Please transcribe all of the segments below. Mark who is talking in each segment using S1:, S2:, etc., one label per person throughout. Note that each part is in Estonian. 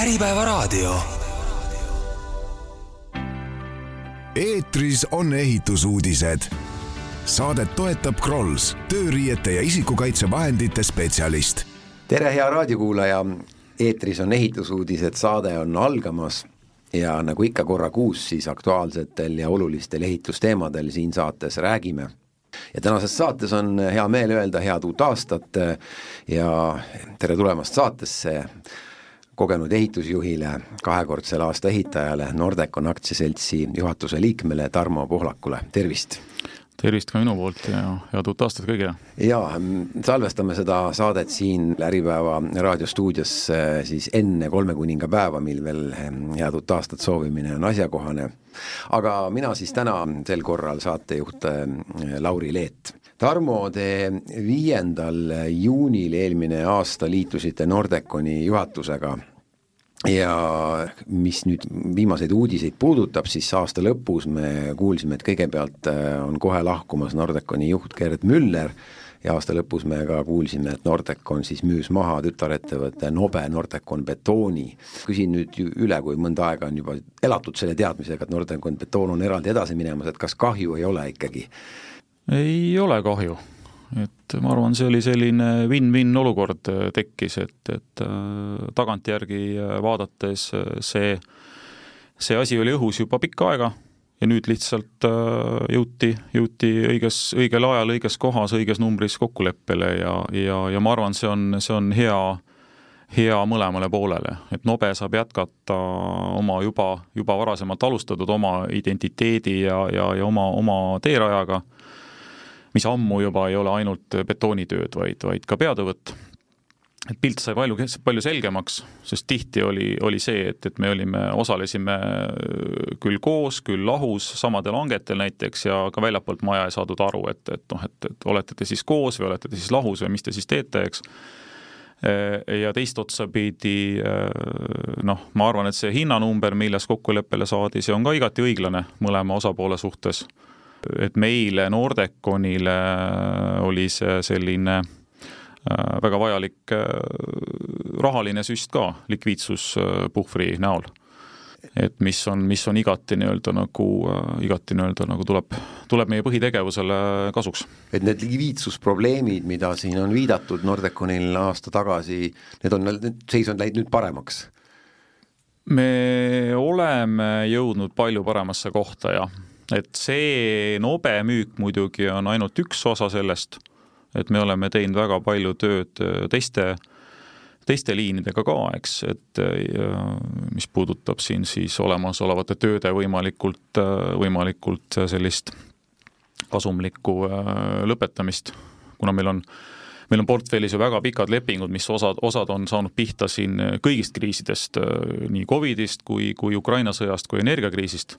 S1: Äripäevaraadio.
S2: eetris on ehitusuudised. Saadet toetab Krolls, tööriiete ja isikukaitsevahendite spetsialist.
S3: tere, hea raadiokuulaja. eetris on ehitusuudised, saade on algamas ja nagu ikka korra kuus, siis aktuaalsetel ja olulistel ehitusteemadel siin saates räägime ja tänases saates on hea meel öelda head uut aastat ja tere tulemast saatesse kogenud ehitusjuhile, kahekordsele aasta ehitajale, Nordecon aktsiaseltsi juhatuse liikmele Tarmo Pohlakule, tervist!
S4: tervist ka minu poolt ja head uut aastat kõigile!
S3: jaa, salvestame seda saadet siin Äripäeva raadiostuudios siis enne kolmekuningapäeva, mil veel head uut aastat soovimine on asjakohane. aga mina siis täna sel korral saatejuht Lauri Leet Tarmo, te viiendal juunil eelmine aasta liitusite Nordeconi juhatusega ja mis nüüd viimaseid uudiseid puudutab, siis aasta lõpus me kuulsime, et kõigepealt äh, on kohe lahkumas Nordeconi juht Gerd Müller ja aasta lõpus me ka kuulsime, et Nordecon siis müüs maha tütarettevõtte Nobe Nordecon Betooni. küsin nüüd üle, kui mõnda aega on juba elatud selle teadmisega, et Nordecon Betoon on eraldi edasi minemas, et kas kahju ei ole ikkagi?
S4: Ei ole kahju. Et ma arvan, see oli selline win-win olukord äh, tekkis, et, et äh, tagantjärgi äh, vaadates see, see asi oli õhus juba pikka aega ja nüüd lihtsalt jõuti, jõuti õiges, õigel ajal, õiges kohas, õiges numbris kokkuleppele ja, ja, ja ma arvan, see on, see on hea, hea mõlemale poolele, et Nobe saab jätkata oma juba, juba varasemalt alustatud oma identiteedi ja, ja, ja oma, oma teerajaga mis ammu juba ei ole ainult betoonitööd, vaid, vaid ka peatõvõtt. et pilt sai palju, palju selgemaks, sest tihti oli, oli see, et, et me olime, osalesime küll koos, küll lahus samadel hangetel näiteks ja ka väljapoolt maja ei saadud aru, et, et noh, et, et olete te siis koos või olete te siis lahus või mis te siis teete, eks ja teist otsa pidi noh, ma arvan, et see hinnanumber, milles kokkuleppele saadi, see on ka igati õiglane mõlema osapoole suhtes et meile, Nordeconile oli see selline äh, väga vajalik äh, rahaline süst ka likviidsuspuhvri näol. et mis on, mis on igati nii-öelda nagu, äh, igati nii-öelda nagu tuleb, tuleb meie põhitegevusele kasuks.
S3: et need likviidsusprobleemid, mida siin on viidatud Nordeconil aasta tagasi, need on, seis on läinud nüüd paremaks?
S4: me oleme jõudnud palju paremasse kohta, jah et see nobe müük muidugi on ainult üks osa sellest, et me oleme teinud väga palju tööd äh, teiste, teiste liinidega ka, eks, et mis puudutab siin siis olemasolevate tööde võimalikult, äh, võimalikult sellist kasumlikku äh, lõpetamist, kuna meil on meil on portfellis ju väga pikad lepingud, mis osad, osad on saanud pihta siin kõigist kriisidest, nii Covidist kui, kui Ukraina sõjast kui energiakriisist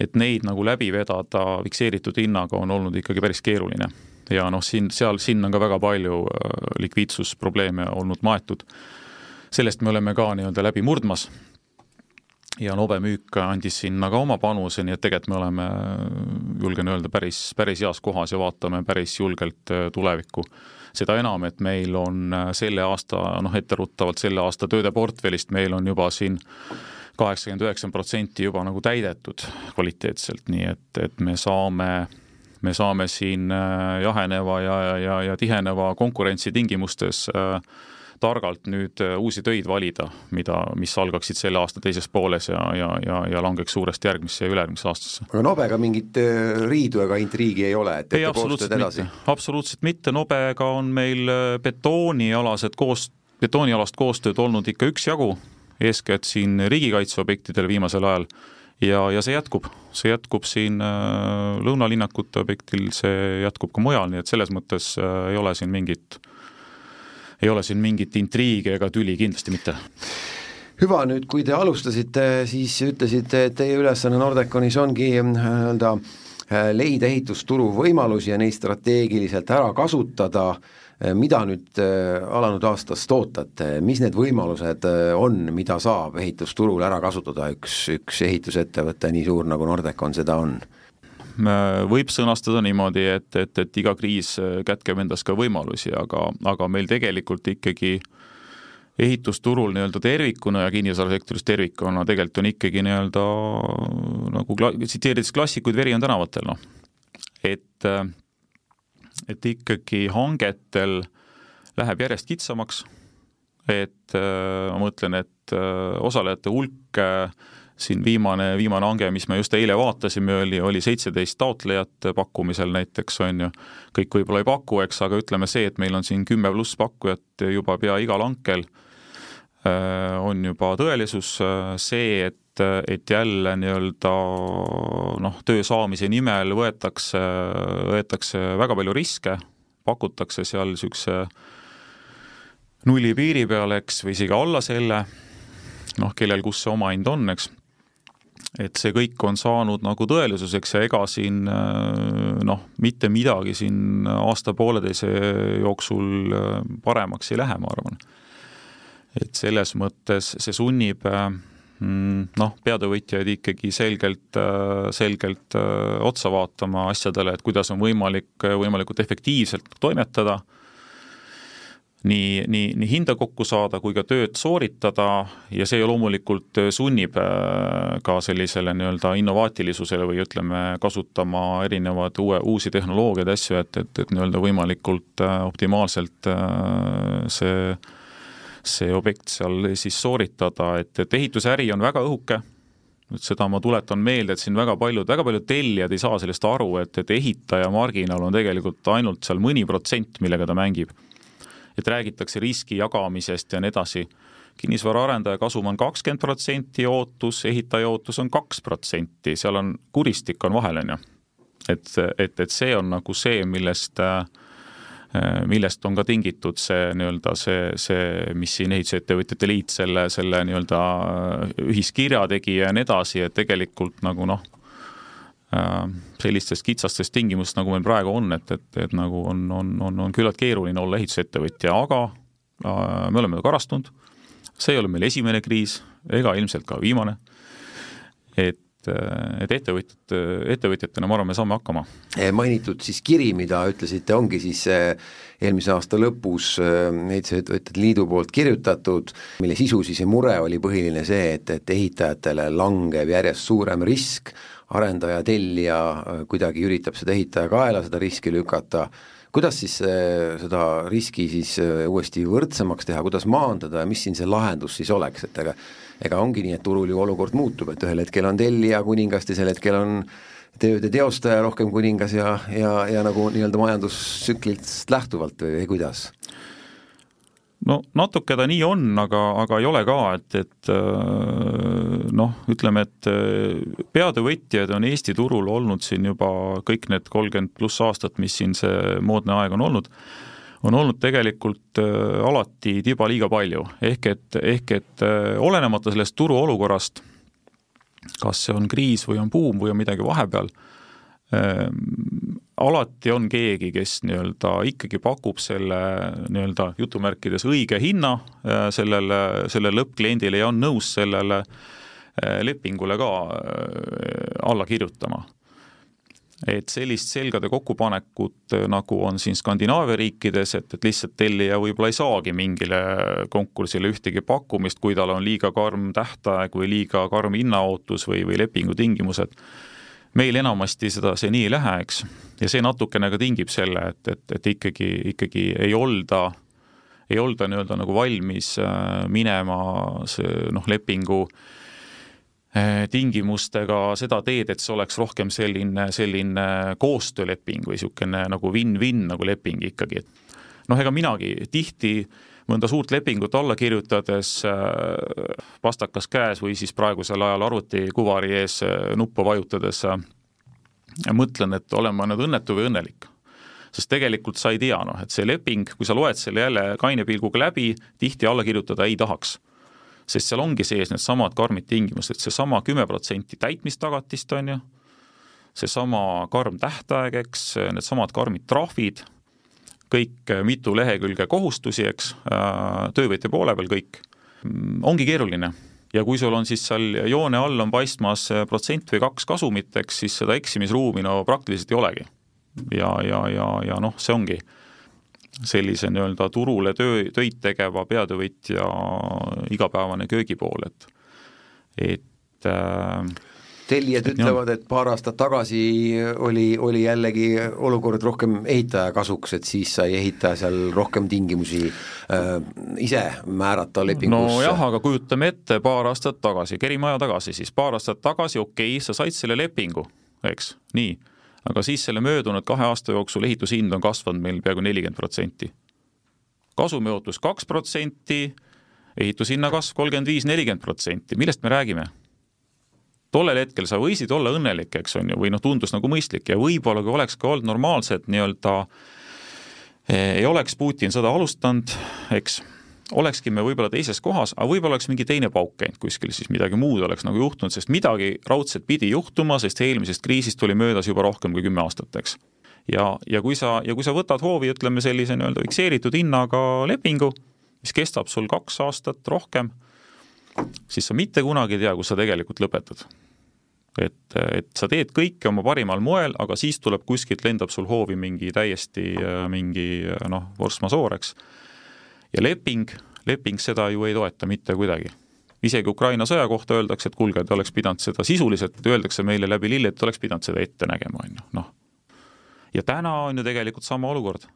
S4: et neid nagu läbi vedada fikseeritud hinnaga on olnud ikkagi päris keeruline. ja noh, siin, seal, sinna on ka väga palju äh, likviidsusprobleeme olnud maetud. sellest me oleme ka nii-öelda läbi murdmas ja Nobe müük andis sinna ka oma panuse, nii et tegelikult me oleme, julgen öelda, päris, päris heas kohas ja vaatame päris julgelt äh, tulevikku. seda enam, et meil on äh, selle aasta, noh etteruttavalt selle aasta tööde portfellist meil on juba siin kaheksakümmend, üheksakümmend protsenti juba nagu täidetud kvaliteetselt, nii et, et me saame, me saame siin äh, jaheneva ja, ja, ja tiheneva konkurentsi tingimustes äh, targalt nüüd äh, uusi töid valida, mida, mis algaksid selle aasta teises pooles ja, ja, ja, ja langeks suuresti järgmisse ja ülejärgmisse aastasse.
S3: aga Nobega mingit riidu ega intriigi ei ole, et
S4: teete koostööd edasi? absoluutselt mitte, Nobega on meil betoonialased koos, betoonialast koostööd olnud ikka üksjagu eeskätt siin riigikaitseobjektidel viimasel ajal. Ja, ja see jätkub, see jätkub siin äh, lõunalinnakute objektil, see jätkub ka mujal, nii et selles mõttes äh, ei ole siin mingit, ei ole siin mingit intriigi ega tüli, kindlasti mitte.
S3: Hüva, nüüd kui te alustasite, siis ütlesite, et teie ülesanne Nordeconis ongi äh, nii-öelda leida ehitusturu võimalusi ja neid strateegiliselt ära kasutada. Äh, mida nüüd äh, alanud aastast ootate, mis need võimalused äh, on, mida saab ehitusturul ära kasutada üks, üks ehitusettevõte nii suur, nagu Nordecon seda on?
S4: võib sõnastada niimoodi, et, et, et iga kriis kätkeb endas ka võimalusi, aga, aga meil tegelikult ikkagi ehitusturul nii-öelda tervikuna ja kinnisvarasektoris tervikuna tegelikult on ikkagi nii-öelda nagu kla-, tsiteerides klassikuid, veri on tänavatel, noh. et, et ikkagi hangetel läheb järjest kitsamaks, et ma mõtlen, et osalejate hulk siin viimane, viimane hange, mis me just eile vaatasime, oli, oli seitseteist taotlejat pakkumisel näiteks, on ju, kõik võib-olla ei paku, eks, aga ütleme see, et meil on siin kümme pluss pakkujat juba pea igal hankel, äh, on juba tõelisus, see, et et jälle nii-öelda noh, töö saamise nimel võetakse, võetakse väga palju riske, pakutakse seal niisuguse nulli piiri peal, eks, või isegi alla selle, noh, kellel kus see omahind on, eks et see kõik on saanud nagu tõelisuseks ja ega siin noh, mitte midagi siin aasta-pooleteise jooksul paremaks ei lähe, ma arvan. et selles mõttes see sunnib äh, noh, peatöövõtjaid ikkagi selgelt, selgelt otsa vaatama asjadele, et kuidas on võimalik võimalikult efektiivselt toimetada nii, nii, nii hinda kokku saada kui ka tööd sooritada ja see loomulikult sunnib äh, ka sellisele nii-öelda innovaatilisusele või ütleme, kasutama erinevaid uue, uusi tehnoloogiaid, asju, et, et, et nii-öelda võimalikult äh, optimaalselt äh, see, objekt seal siis sooritada, et, et ehitusäri on väga õhuke, et seda ma tuletan meelde, et siin väga paljud, väga paljud tellijad ei saa sellest aru, et, et ehitaja marginaal on tegelikult ainult seal mõni protsent, millega ta mängib et räägitakse riski jagamisest ja nii edasi. kinnisvaraarendaja kasum on kakskümmend protsenti ootus, ehitaja ootus on kaks protsenti, seal on, kuristik on vahel, on ju. et, et, et see on nagu see, millest millest on ka tingitud see nii-öelda see, see, mis siin Ehitusettevõtjate Liit selle, selle nii-öelda ühiskirja tegi ja nii edasi, et tegelikult nagu noh, Äh, sellistest kitsastest tingimustest, nagu meil praegu on, et, et, et nagu on, on, on, on küllalt keeruline olla ehitusettevõtja, aga äh, me oleme karastunud, see ei ole meil esimene kriis ega ilmselt ka viimane, et äh, et ettevõtjad, ettevõtjatena ma arvan, me saame hakkama.
S3: mainitud siis kiri, mida ütlesite, ongi siis eelmise aasta lõpus Ehitusettevõtjate Liidu poolt kirjutatud, mille sisu siis ja mure oli põhiline see, et, et ehitajatele langeb järjest suurem risk arendaja, tellija kuidagi üritab seda ehitaja kaela, seda riski lükata, kuidas siis seda riski siis uuesti võrdsemaks teha, kuidas maandada ja mis siin see lahendus siis oleks, et ega ega ongi nii, et turul ju olukord muutub, et ühel hetkel on tellija kuningas, teisel hetkel on tööde teostaja rohkem kuningas ja, ja, ja nagu nii-öelda majandustsüklist lähtuvalt või, või kuidas?
S4: no natuke ta nii on, aga, aga ei ole ka, et, et äh, noh, ütleme, et äh, peatöövõtjad on Eesti turul olnud siin juba kõik need kolmkümmend pluss aastat, mis siin see moodne aeg on olnud, on olnud tegelikult äh, alati tiba liiga palju, ehk et, ehk et olenemata sellest turuolukorrast, kas see on kriis või on buum või on midagi vahepeal Ehm, alati on keegi, kes nii-öelda ikkagi pakub selle nii-öelda jutumärkides õige hinna äh, sellele, sellele lõppkliendile ja on nõus sellele äh, lepingule ka äh, alla kirjutama. Et sellist selgade kokkupanekut, nagu on siin Skandinaavia riikides, et, et lihtsalt tellija võib-olla ei saagi mingile konkursile ühtegi pakkumist, kui tal on liiga karm tähtaeg või liiga karm hinnaootus või, või lepingutingimused. Meil enamasti seda, see nii ei lähe, eks, ja see natukene ka tingib selle, et, et, et ikkagi, ikkagi ei olda, ei olda nii-öelda nagu valmis äh, minema see noh, lepingu äh, tingimustega seda teed, et see oleks rohkem selline, selline koostööleping või niisugune nagu win-win nagu leping ikkagi, et noh, ega minagi tihti mõnda suurt lepingut alla kirjutades pastakas käes või siis praegusel ajal arvutikuvari ees äh, nuppu vajutades mõtlen, et olen ma nüüd õnnetu või õnnelik sest tegelikult sa ei tea, noh, et see leping, kui sa loed selle jälle kaine pilguga läbi, tihti alla kirjutada ei tahaks. Sest seal ongi sees needsamad karmid tingimused, seesama kümme protsenti täitmistagatist, on ju, seesama karm tähtaeg, eks, needsamad karmid trahvid kõik mitu lehekülge kohustusi, eks, töövõtja poole peal kõik, ongi keeruline. ja kui sul on siis seal joone all on paistmas protsent või kaks kasumit, eks siis seda eksimisruumi no praktiliselt ei olegi. ja, ja, ja, ja noh, see ongi sellise nii-öelda turule töö, töid tegeva peatöövõtja igapäevane köögipool, et et äh,
S3: tellijad ütlevad, et paar aastat tagasi oli, oli jällegi olukord rohkem ehitaja kasuks, et siis sai ehitaja seal rohkem tingimusi äh, ise määrata lepingusse.
S4: nojah, aga kujutame ette paar aastat tagasi, kerime aja tagasi siis, paar aastat tagasi, okei okay,, sa said selle lepingu, eks, nii, aga siis selle möödunud kahe aasta jooksul ehitushind on kasvanud meil peaaegu nelikümmend protsenti. kasumiootus kaks protsenti, ehitushinna kasv kolmkümmend viis, nelikümmend protsenti, millest me räägime? tollel hetkel sa võisid olla õnnelik, eks on ju, või noh, tundus nagu mõistlik ja võib-olla kui oleks ka olnud normaalsed nii-öelda ei oleks Putin sõda alustanud, eks, olekski me võib-olla teises kohas, aga võib-olla oleks mingi teine pauk käinud kuskil, siis midagi muud oleks nagu juhtunud, sest midagi raudselt pidi juhtuma, sest eelmisest kriisist oli möödas juba rohkem kui kümme aastat, eks. ja, ja kui sa, ja kui sa võtad hoovi, ütleme sellise nii-öelda fikseeritud hinnaga lepingu, mis kestab sul kaks aastat rohkem siis sa mitte kunagi ei tea, kus sa tegelikult lõpetad. et, et sa teed kõike oma parimal moel, aga siis tuleb kuskilt, lendab sul hoovi mingi täiesti mingi noh, force majeure, eks. Ja leping, leping seda ju ei toeta mitte kuidagi isegi Ukraina sõja kohta öeldakse, et kuulge, te oleks pidanud seda sisuliselt, öeldakse meile läbi lille, et oleks pidanud seda ette nägema, on ju, noh. ja täna on ju tegelikult sama olukord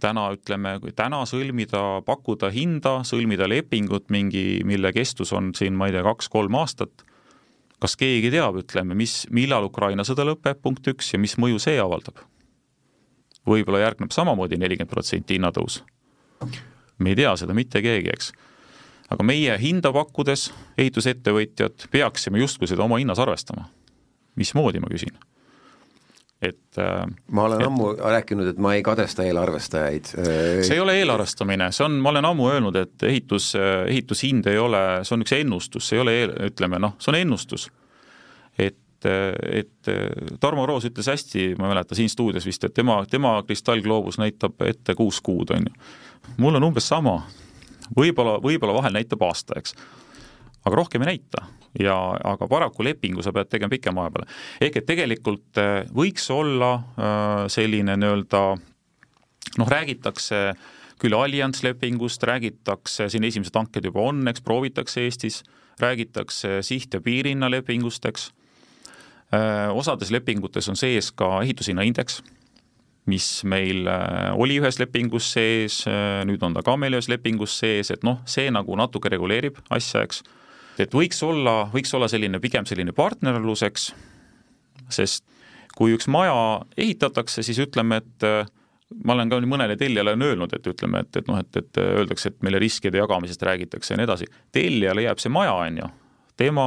S4: täna ütleme, kui täna sõlmida, pakkuda hinda, sõlmida lepingut mingi, mille kestus on siin, ma ei tea, kaks-kolm aastat, kas keegi teab, ütleme, mis, millal Ukraina sõda lõpeb, punkt üks, ja mis mõju see avaldab? võib-olla järgneb samamoodi nelikümmend protsenti hinnatõus. Me ei tea seda mitte keegi, eks. aga meie hinda pakkudes, ehitusettevõtjad, peaksime justkui seda oma hinnas arvestama. mismoodi, ma küsin et
S3: äh, ma olen et, ammu rääkinud, et ma ei kadesta eelarvestajaid.
S4: See ei ole eelarvestamine, see on, ma olen ammu öelnud, et ehitus, ehitushind ei ole, see on üks ennustus, see ei ole eel, ütleme noh, see on ennustus. et, et Tarmo Roos ütles hästi, ma ei mäleta, siin stuudios vist, et tema, tema kristallgloobus näitab ette kuus kuud, on ju. mul on umbes sama, võib-olla, võib-olla vahel näitab aasta, eks aga rohkem ei näita ja, aga paraku lepingu sa pead tegema pikema aja peale. ehk et tegelikult äh, võiks olla äh, selline nii-öelda noh, räägitakse küll allianslepingust, räägitakse, siin esimesed hanked juba on, eks, proovitakse Eestis, räägitakse siht- ja piirhinnalepingust, eks, osades lepingutes on sees ka ehitushinnaindeks, mis meil oli ühes lepingus sees, nüüd on ta ka meil ühes lepingus sees, et noh, see nagu natuke reguleerib asja, eks et võiks olla, võiks olla selline pigem selline partnerlus, eks, sest kui üks maja ehitatakse, siis ütleme, et äh, ma olen ka mõnele tellijale on öelnud, et ütleme, et, et noh, et, et öeldakse, et meile riskide jagamisest räägitakse ja nii edasi. tellijale jääb see maja, on ju, tema,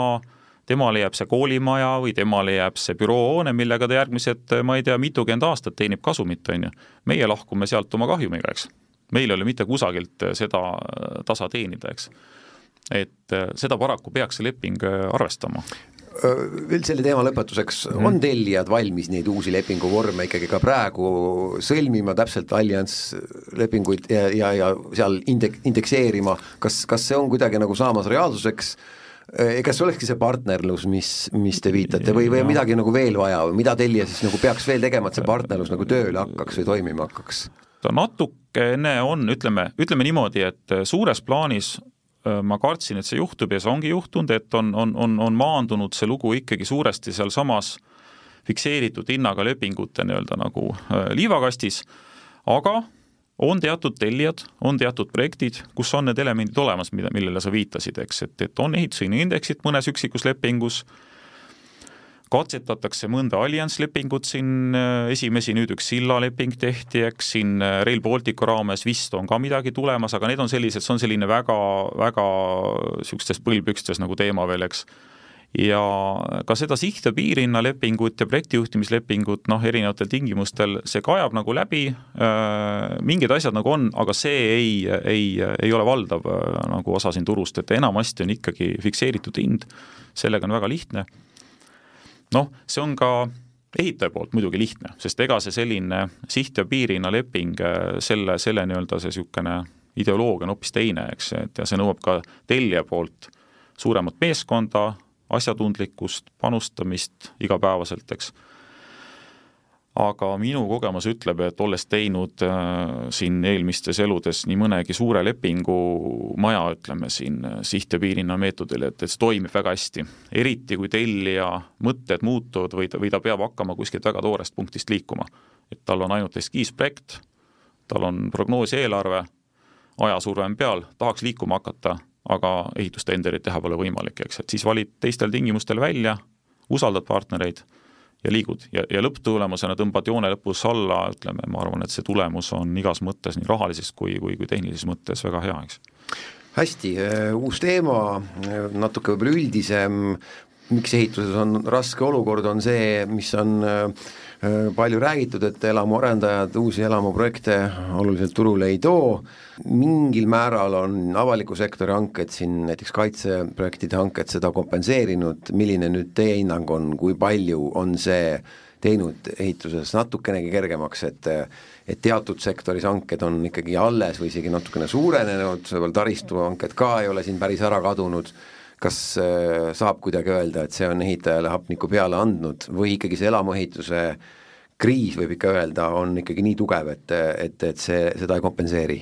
S4: temale jääb see koolimaja või temale jääb see büroohoone, millega ta järgmised, ma ei tea, mitukümmend aastat teenib kasumit, on ju. meie lahkume sealt oma kahjumiga, eks. meil ei ole mitte kusagilt seda tasa teenida, eks et äh, seda paraku peaks see leping äh, arvestama
S3: veel selle teema lõpetuseks mm., on tellijad valmis neid uusi lepinguvorme ikkagi ka praegu sõlmima, täpselt allianslepinguid ja, ja, ja seal indek-, indekseerima, kas, kas see on kuidagi nagu saamas reaalsuseks, kas see olekski see partnerlus, mis, mis te viitate või, või on midagi nagu veel vaja või mida Telia siis nagu peaks veel tegema, et see partnerlus nagu tööle hakkaks või toimima hakkaks?
S4: ta natukene on, ütleme, ütleme niimoodi, et suures plaanis Äh, ma kartsin, et see juhtub ja see ongi juhtunud, et on, on, on, on maandunud see lugu ikkagi suuresti sealsamas fikseeritud hinnaga lepingute nii-öelda nagu äh, liivakastis, aga on teatud tellijad, on teatud projektid, kus on need elemendid olemas, mida, millele sa viitasid, eks, et, et on ehitushinnaindeksid mõnes üksikus lepingus. Katsetatakse mõnda allianslepingut siin äh, esimesi, nüüd üks sillaleping tehti, eks. Siin äh, Rail Balticu raames vist on ka midagi tulemas, aga need on sellised, see on selline väga, väga niisugustes põlvpükstes nagu teema veel, eks ja ka seda siht- ja piirhinnalepingut ja projektijuhtimislepingut noh, erinevatel tingimustel, see kajab nagu läbi äh,, mingid asjad nagu on, aga see ei, ei, ei ole valdav äh, nagu osa siin turust, et enamasti on ikkagi fikseeritud hind, sellega on väga lihtne. Noh, see on ka ehitaja poolt muidugi lihtne, sest ega see selline siht- ja piirhinnaleping, äh, selle, selle nii-öelda see niisugune ideoloogia on hoopis teine, eks, et ja see nõuab ka tellija poolt suuremat meeskonda, asjatundlikkust, panustamist igapäevaselt, eks. aga minu kogemus ütleb, et olles teinud äh, siin eelmistes eludes nii mõnegi suure lepingu maja, ütleme siin äh, siht- ja piirhinna meetodil, et, et see toimib väga hästi. eriti, kui tellija mõtted muutuvad või ta, või ta peab hakkama kuskilt väga toorest punktist liikuma. et tal on ainult eskiisprojekt, tal on prognoosi eelarve, ajasurve on peal, tahaks liikuma hakata, aga ehitustenderit teha pole võimalik, eks, et siis valid teistel tingimustel välja, usaldad partnereid ja liigud. Ja, ja lõpptulemusena tõmbad joone lõpus alla, ütleme, ma arvan, et see tulemus on igas mõttes, nii rahalises kui, kui, kui tehnilises mõttes väga hea, eks.
S3: hästi, äh, uus teema, äh, natuke võib-olla üldisem, miks ehituses on raske olukord, on see, mis on äh, palju räägitud, et elamuarendajad uusi elamuprojekte oluliselt turule ei too, mingil määral on avaliku sektori hanked siin, näiteks kaitseprojektide hanked seda kompenseerinud, milline nüüd teie hinnang on, kui palju on see teinud ehituses natukenegi kergemaks, et et teatud sektoris hanked on ikkagi alles või isegi natukene suurenenud, taristuhanked ka ei ole siin päris ära kadunud, kas äh, saab kuidagi öelda, et see on ehitajale hapnikku peale andnud või ikkagi see elamuehituse kriis, võib ikka öelda, on ikkagi nii tugev, et, et, et see, seda ei kompenseeri?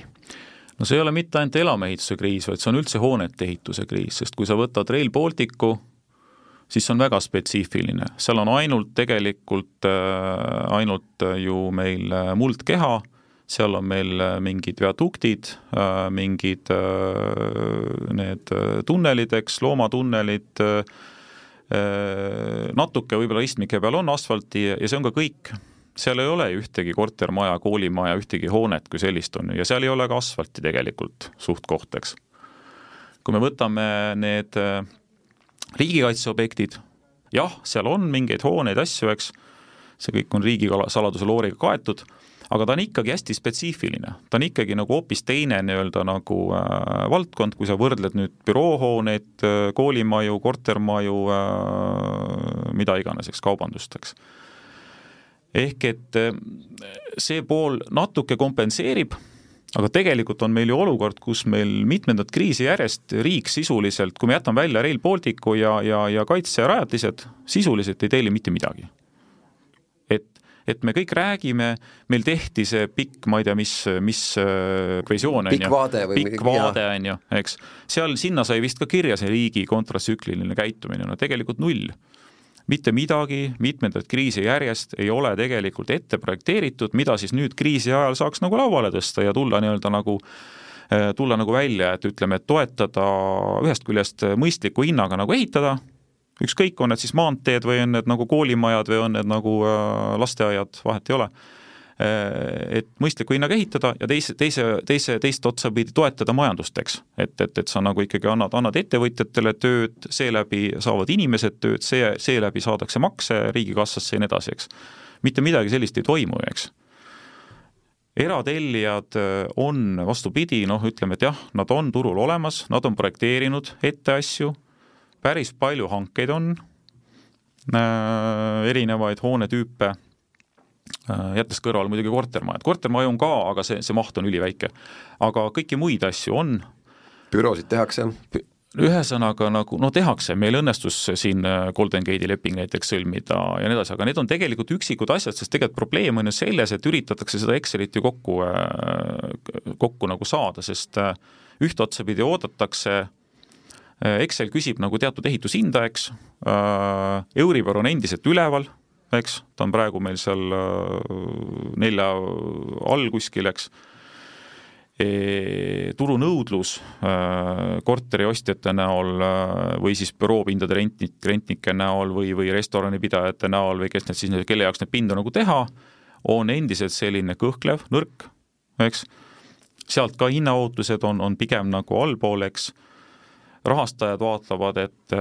S4: no see ei ole mitte ainult elamuehituse kriis, vaid see on üldse hoonete ehituse kriis, sest kui sa võtad Rail Balticu, siis see on väga spetsiifiline, seal on ainult tegelikult, äh, ainult ju meil äh, muldkeha, seal on meil äh, mingid viaduktid, mingid need tunnelid, eks, loomatunnelid, natuke võib-olla istmike peal on asfalti ja see on ka kõik seal ei ole ühtegi kortermaja, koolimaja, ühtegi hoonet kui sellist on ju ja seal ei ole ka asfalti tegelikult suht-koht, eks. kui me võtame need äh, riigikaitseobjektid, jah, seal on mingeid hooneid, asju, eks, see kõik on riigisaladuse looriga kaetud, aga ta on ikkagi hästi spetsiifiline, ta on ikkagi nagu hoopis teine nii-öelda nagu äh, valdkond, kui sa võrdled nüüd büroohooneid äh,, koolimaju, kortermaju äh,, mida iganes, eks, kaubandust, eks ehk et eh, see pool natuke kompenseerib, aga tegelikult on meil ju olukord, kus meil mitmendat kriisi järjest riik sisuliselt, kui me jätame välja Rail Balticu ja, ja, ja kaitserajatised, sisuliselt ei telli mitte midagi. Et, me kõik räägime, meil tehti see pikk, ma ei tea, mis, mis eh, visioon on
S3: pikk ju, vaade
S4: või pikk vaade on ju, eks, seal, sinna sai vist ka kirja see riigi kontratsükliline käitumine, no tegelikult null. Mitte midagi, mitmendat kriisi järjest ei ole tegelikult ette projekteeritud, mida siis nüüd kriisi ajal saaks nagu lauale tõsta ja tulla nii-öelda nagu eh, tulla nagu välja, et ütleme, et toetada ühest küljest mõistliku hinnaga nagu ehitada, ükskõik, on need siis maanteed või on need nagu koolimajad või on need nagu äh, lasteaiad, vahet ei ole Äh, et mõistliku hinnaga ehitada ja teise, teise, teise, teist otsa pidi toetada majandust, eks. et, et, et sa nagu ikkagi annad, annad ettevõtjatele tööd, seeläbi saavad inimesed tööd, see, seeläbi saadakse makse riigikassasse ja nii edasi, eks. mitte midagi sellist ei toimu, eks eratellijad äh, on vastupidi, noh, ütleme, et jah, nad on turul olemas, nad on projekteerinud ette asju, päris palju hankeid on äh,, erinevaid hoonetüüpe Äh, jättes kõrvale muidugi kortermajad, kortermaju on ka, aga see, see maht on üliväike. aga kõiki muid asju on.
S3: büroosid tehakse?
S4: ühesõnaga nagu no tehakse, meil õnnestus siin äh, Golden Gate'i leping näiteks sõlmida ja nii edasi, aga need on tegelikult üksikud asjad, sest tegelikult probleem on ju selles, et üritatakse seda Excelit ju kokku, äh, kokku nagu saada, sest üht otsa pidi oodatakse Excel küsib nagu teatud ehitushinda, eks, Euribor on endiselt üleval eks, ta on praegu meil seal äh, nelja all kuskil, eks. E,, turunõudlus äh, korteriostjate näol äh, või siis büroopindade rentnik, rentnike näol või, või restoranipidajate näol või kes need siis, kelle jaoks neid pindu nagu teha, on endiselt selline kõhklev, nõrk, eks, sealt ka hinnaootused on, on pigem nagu allpool, eks rahastajad vaatavad, et,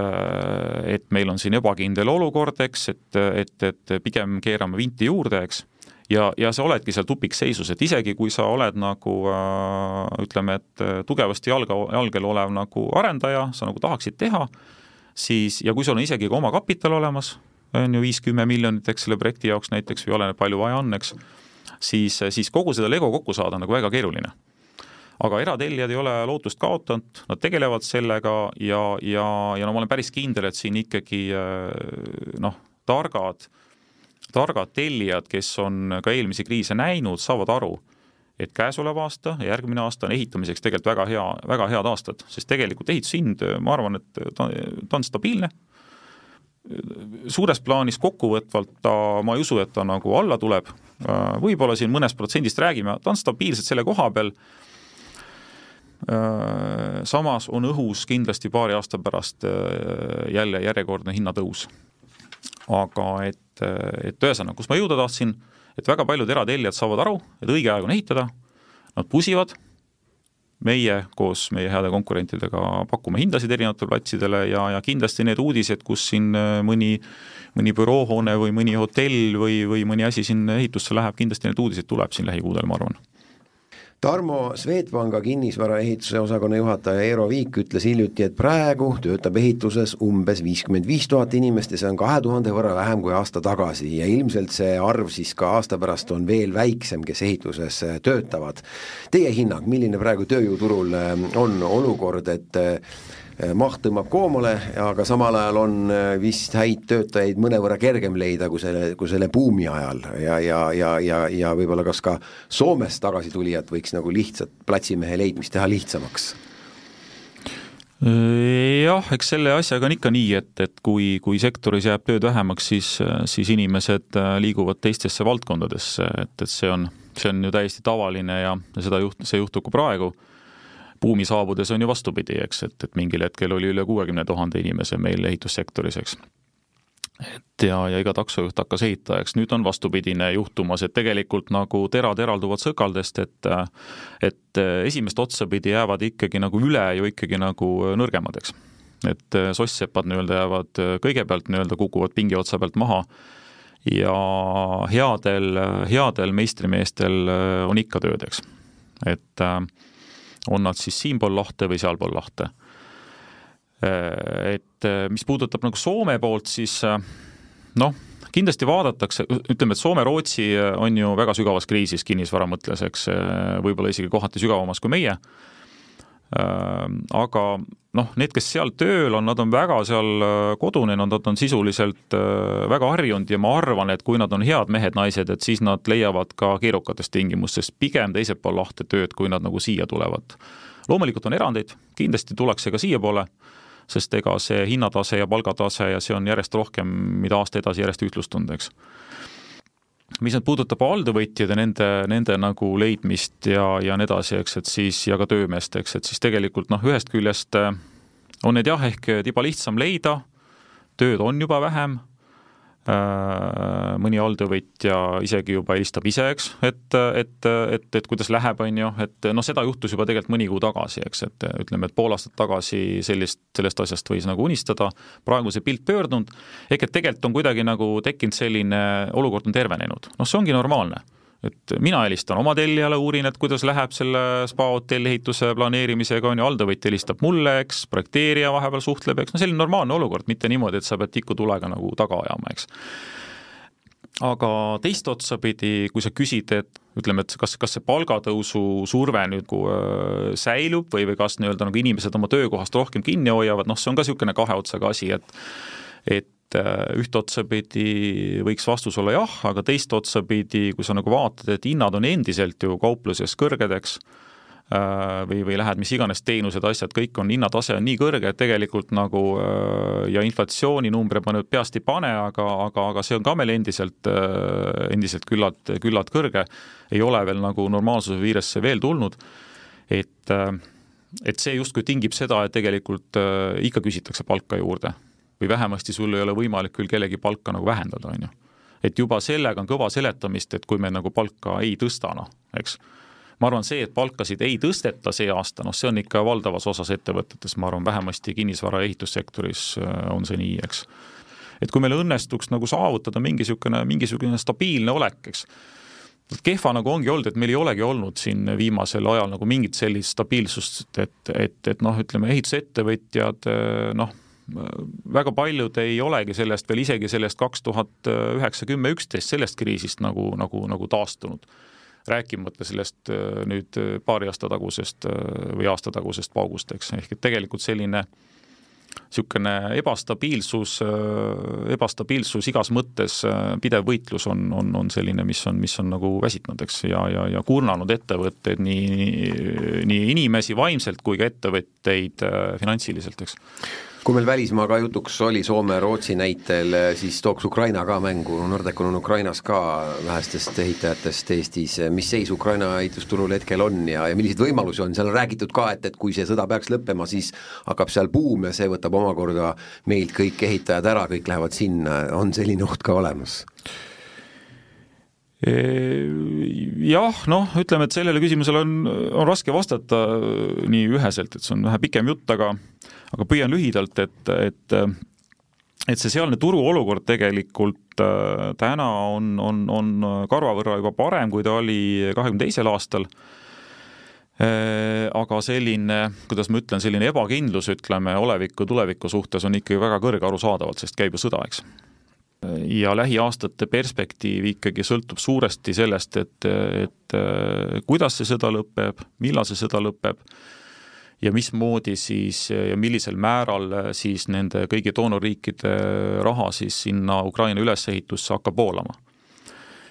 S4: et meil on siin ebakindel olukord, eks, et, et, et pigem keerame vinti juurde, eks, ja, ja sa oledki seal tupikseisus, et isegi kui sa oled nagu ütleme, et tugevasti jalga, jalgel olev nagu arendaja, sa nagu tahaksid teha, siis, ja kui sul on isegi ka oma kapital olemas, on ju viis-kümme miljonit, eks, selle projekti jaoks näiteks või oleneb, palju vaja on, eks, siis, siis kogu seda lego kokku saada on nagu väga keeruline aga eratellijad ei ole lootust kaotanud, nad tegelevad sellega ja, ja, ja no ma olen päris kindel, et siin ikkagi noh, targad targad tellijad, kes on ka eelmisi kriise näinud, saavad aru, et käesolev aasta ja järgmine aasta on ehitamiseks tegelikult väga hea, väga head aastad, sest tegelikult ehitushind, ma arvan, et ta, ta on stabiilne, suures plaanis kokkuvõtvalt ta, ma ei usu, et ta nagu alla tuleb, võib-olla siin mõnest protsendist räägime, ta on stabiilselt selle koha peal, samas on õhus kindlasti paari aasta pärast jälle järjekordne hinnatõus. Aga et, et ühesõnaga, kus ma jõuda tahtsin, et väga paljud eratellijad saavad aru, et õige aeg on ehitada, nad pusivad, meie koos meie heade konkurentidega pakume hindasid erinevatele platsidele ja, ja kindlasti need uudised, kus siin mõni, mõni büroohoone või mõni hotell või, või mõni asi siin ehitusse läheb, kindlasti need uudised tuleb siin lähikuudel, ma arvan
S3: Tarmo Swedbanka kinnisvaraehituse osakonna juhataja Eero Viik ütles hiljuti, et praegu töötab ehituses umbes viiskümmend viis tuhat inimest ja see on kahe tuhande võrra vähem kui aasta tagasi ja ilmselt see arv siis ka aasta pärast on veel väiksem, kes ehituses töötavad. Teie hinnang, milline praegu tööjõuturul on olukord, et maht tõmbab koomale, aga samal ajal on äh, vist häid töötajaid mõnevõrra kergem leida kui selle, kui selle buumi ajal. Ja, ja, ja, ja, ja võib-olla kas ka Soomest tagasitulijat võiks nagu lihtsalt platsimehe leidmist teha lihtsamaks?
S4: jah, eks selle asjaga on ikka nii, et, et kui, kui sektoris jääb tööd vähemaks, siis, siis inimesed äh, liiguvad teistesse valdkondadesse, et, et see on, see on ju täiesti tavaline ja seda juht-, see juhtub ka praegu buumi saabudes on ju vastupidi, eks, et, et mingil hetkel oli üle kuuekümne tuhande inimese meil ehitussektoris, eks. et ja, ja iga taksojuht hakkas ehitajaks, nüüd on vastupidine juhtumas, et tegelikult nagu terad eralduvad sõkaldest, et et esimest otsa pidi jäävad ikkagi nagu üle ju ikkagi nagu nõrgemad, eks. et sosssepad nii-öelda jäävad kõigepealt nii-öelda kukuvad pingi otsa pealt maha ja headel, headel meistrimeestel on ikka tööd, eks. et äh, on nad siis siinpool lahte või sealpool lahte. Äh, et äh, mis puudutab nagu Soome poolt, siis äh, noh, kindlasti vaadatakse, ütleme, et Soome-Rootsi on ju väga sügavas kriisis kinnisvara mõttes, eks, võib-olla isegi kohati sügavamas kui meie aga noh, need, kes seal tööl on, nad on väga seal kodunenud, nad on sisuliselt väga harjunud ja ma arvan, et kui nad on head mehed-naised, et siis nad leiavad ka keerukates tingimustes pigem teisel pool lahte tööd, kui nad nagu siia tulevad. loomulikult on erandeid, kindlasti tullakse ka siiapoole, sest ega see hinnatase ja palgatase ja see on järjest rohkem, mida aasta edasi järjest ühtlustunud, eks mis nüüd puudutab alltöövõtjaid ja nende, nende nagu leidmist ja, ja nii edasi, eks, et siis ja ka töömeest, eks, et siis tegelikult noh, ühest küljest äh, on neid jah, ehk tiba lihtsam leida, tööd on juba vähem Äh, mõni alltöövõtja isegi juba helistab ise, eks, et, et, et, et kuidas läheb, on ju, et noh, seda juhtus juba tegelikult mõni kuu tagasi, eks, et ütleme, et pool aastat tagasi sellist, sellest asjast võis nagu unistada, praegu see pilt pöördunud, ehk et tegelikult on kuidagi nagu tekkinud selline, olukord on tervenenud, noh, see ongi normaalne et mina helistan oma tellijale, uurin, et kuidas läheb selle spa-hotelli ehituse planeerimisega, on ju, alltöövõtja helistab mulle, eks, projekteerija vahepeal suhtleb, eks, no selline normaalne olukord, mitte niimoodi, et sa pead tikutulega nagu taga ajama, eks. aga teist otsa pidi, kui sa küsid, et ütleme, et kas, kas see palgatõusu surve nüüd äh, säilub või, või kas nii-öelda nagu inimesed oma töökohast rohkem kinni hoiavad, noh, see on ka niisugune kahe otsaga asi, et et üht otsapidi võiks vastus olla jah, aga teist otsapidi, kui sa nagu vaatad, et hinnad on endiselt ju kaupluses kõrged, eks, äh, või, või lähed mis iganes teenused, asjad, kõik on, hinnatase on nii kõrge, et tegelikult nagu äh, ja inflatsiooninumbreid ma nüüd peast ei pane, aga, aga, aga see on ka meil endiselt, endiselt küllalt, küllalt kõrge, ei ole veel nagu normaalsuse piiresse veel tulnud, et et see justkui tingib seda, et tegelikult ikka küsitakse palka juurde või vähemasti sul ei ole võimalik küll kellegi palka nagu vähendada, on ju. et juba sellega on kõva seletamist, et kui me nagu palka ei tõsta, noh, eks. ma arvan, see, et palkasid ei tõsteta see aasta, noh, see on ikka valdavas osas ettevõtetes, ma arvan, vähemasti kinnisvara ehitussektoris äh, on see nii, eks. et kui meil õnnestuks nagu saavutada mingi niisugune, mingisugune stabiilne olek, eks kehva nagu ongi olnud, et meil ei olegi olnud siin viimasel ajal nagu mingit sellist stabiilsust, et, et, et noh, ütleme ehitusettevõtjad äh, noh, väga paljud ei olegi sellest veel isegi sellest kaks tuhat üheksa, kümme, üksteist, sellest kriisist nagu, nagu, nagu taastunud. rääkimata sellest äh, nüüd paari aasta tagusest äh, või aasta tagusest paugust, eks, ehk et tegelikult selline niisugune ebastabiilsus, ebastabiilsus igas mõttes, pidev võitlus on, on, on selline, mis on, mis on nagu väsitanud, eks, ja, ja, ja kurnanud ettevõtteid, nii, nii inimesi vaimselt kui ka ettevõtteid finantsiliselt, eks
S3: kui meil välismaa ka jutuks oli Soome-Rootsi näitel, siis tooks Ukraina ka mängu, Nordecon on Ukrainas ka vähestest ehitajatest Eestis, mis seis Ukraina ehitusturul hetkel on ja, ja milliseid võimalusi on, seal on räägitud ka, et, et kui see sõda peaks lõppema, siis hakkab seal buum ja see võtab omakorda meilt kõik ehitajad ära, kõik lähevad sinna, on selline oht ka olemas?
S4: Jah, noh, ütleme, et sellele küsimusele on, on raske vastata nii üheselt, et see on vähe pikem jutt, aga aga püüan lühidalt, et, et et see sealne turuolukord tegelikult äh, täna on, on, on karva võrra juba parem, kui ta oli kahekümne teisel aastal äh, aga selline, kuidas ma ütlen, selline ebakindlus, ütleme, oleviku, tuleviku suhtes on ikkagi väga kõrge arusaadavalt, sest käib ju sõda, eks. Ja lähiaastate perspektiiv ikkagi sõltub suuresti sellest, et, et äh, kuidas see sõda lõpeb, millal see sõda lõpeb ja mismoodi siis ja millisel määral siis nende kõigi doonorriikide raha siis sinna Ukraina ülesehitusse hakkab voolama.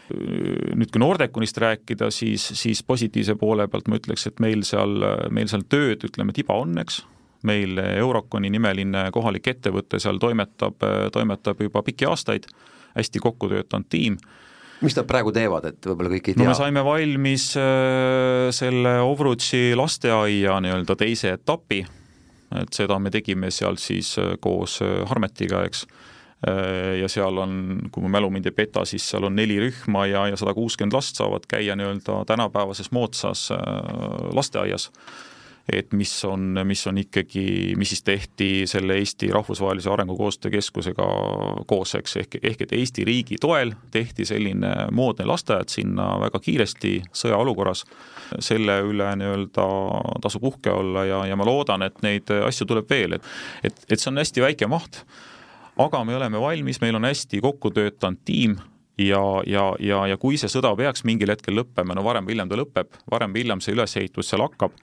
S4: nüüd, kui Nordeconist rääkida, siis, siis positiivse poole pealt ma ütleks, et meil seal, meil seal tööd, ütleme, tiba on, eks, meil Euroconi nimeline kohalik ettevõte seal toimetab, toimetab juba pikki aastaid, hästi kokku töötanud tiim.
S3: Mis nad praegu teevad, et võib-olla kõik ei tea?
S4: no me saime valmis äh, selle Ovrutši lasteaia nii-öelda teise etapi, et seda me tegime seal siis äh, koos äh, Harmetiga, eks, ja seal on, kui mu mälu mind ei peta, siis seal on neli rühma ja, ja sada kuuskümmend last saavad käia nii-öelda tänapäevases moodsas lasteaias et mis on, mis on ikkagi, mis siis tehti selle Eesti Rahvusvahelise Arengukoostöö Keskusega koos, eks, ehk, ehk et Eesti riigi toel tehti selline moodne lasteaed sinna väga kiiresti sõjaolukorras, selle üle nii-öelda tasub uhke olla ja, ja ma loodan, et neid asju tuleb veel, et et, et see on hästi väike maht, aga me oleme valmis, meil on hästi kokku töötanud tiim, ja, ja, ja, ja kui see sõda peaks mingil hetkel lõppema, no varem või hiljem ta lõpeb, varem või hiljem see ülesehitus seal hakkab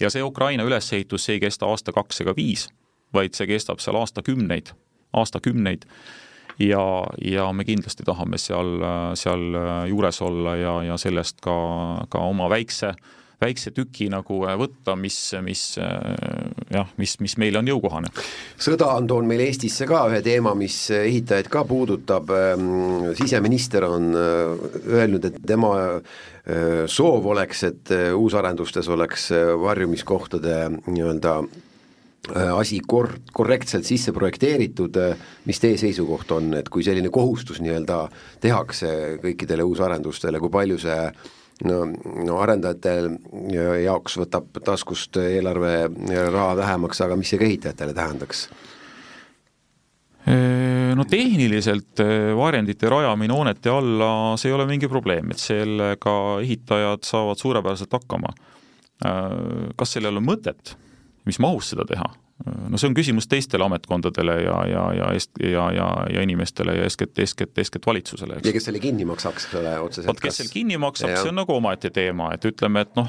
S4: ja see Ukraina ülesehitus, see ei kesta aasta, kaks ega viis, vaid see kestab seal aastakümneid, aastakümneid. Ja, ja me kindlasti tahame seal, seal juures olla ja, ja sellest ka, ka oma väikse, väikse tüki nagu võtta, mis, mis jah, mis, mis meile on jõukohane.
S3: sõda on toonud meil Eestisse ka ühe teema, mis ehitajaid ka puudutab, siseminister on öelnud, et tema soov oleks, et uusarendustes oleks varjumiskohtade nii-öelda asi kor-, korrektselt sisse projekteeritud, mis teie seisukoht on, et kui selline kohustus nii-öelda tehakse kõikidele uusarendustele, kui palju see no, no arendajate jaoks võtab taskust eelarve raha vähemaks, aga mis see ka ehitajatele tähendaks?
S4: no tehniliselt varjendite rajamine hoonete alla, see ei ole mingi probleem, et sellega ehitajad saavad suurepäraselt hakkama. kas sellel on mõtet, mis mahus seda teha? No see on küsimus teistele ametkondadele ja, ja, ja eest- ja, ja, ja inimestele ja eeskätt, eeskätt, eeskätt valitsusele,
S3: ja kes selle kinni maksaks, ole, otseselt?
S4: vot kes selle kinni maksab, see on nagu omaette teema, et ütleme, et noh,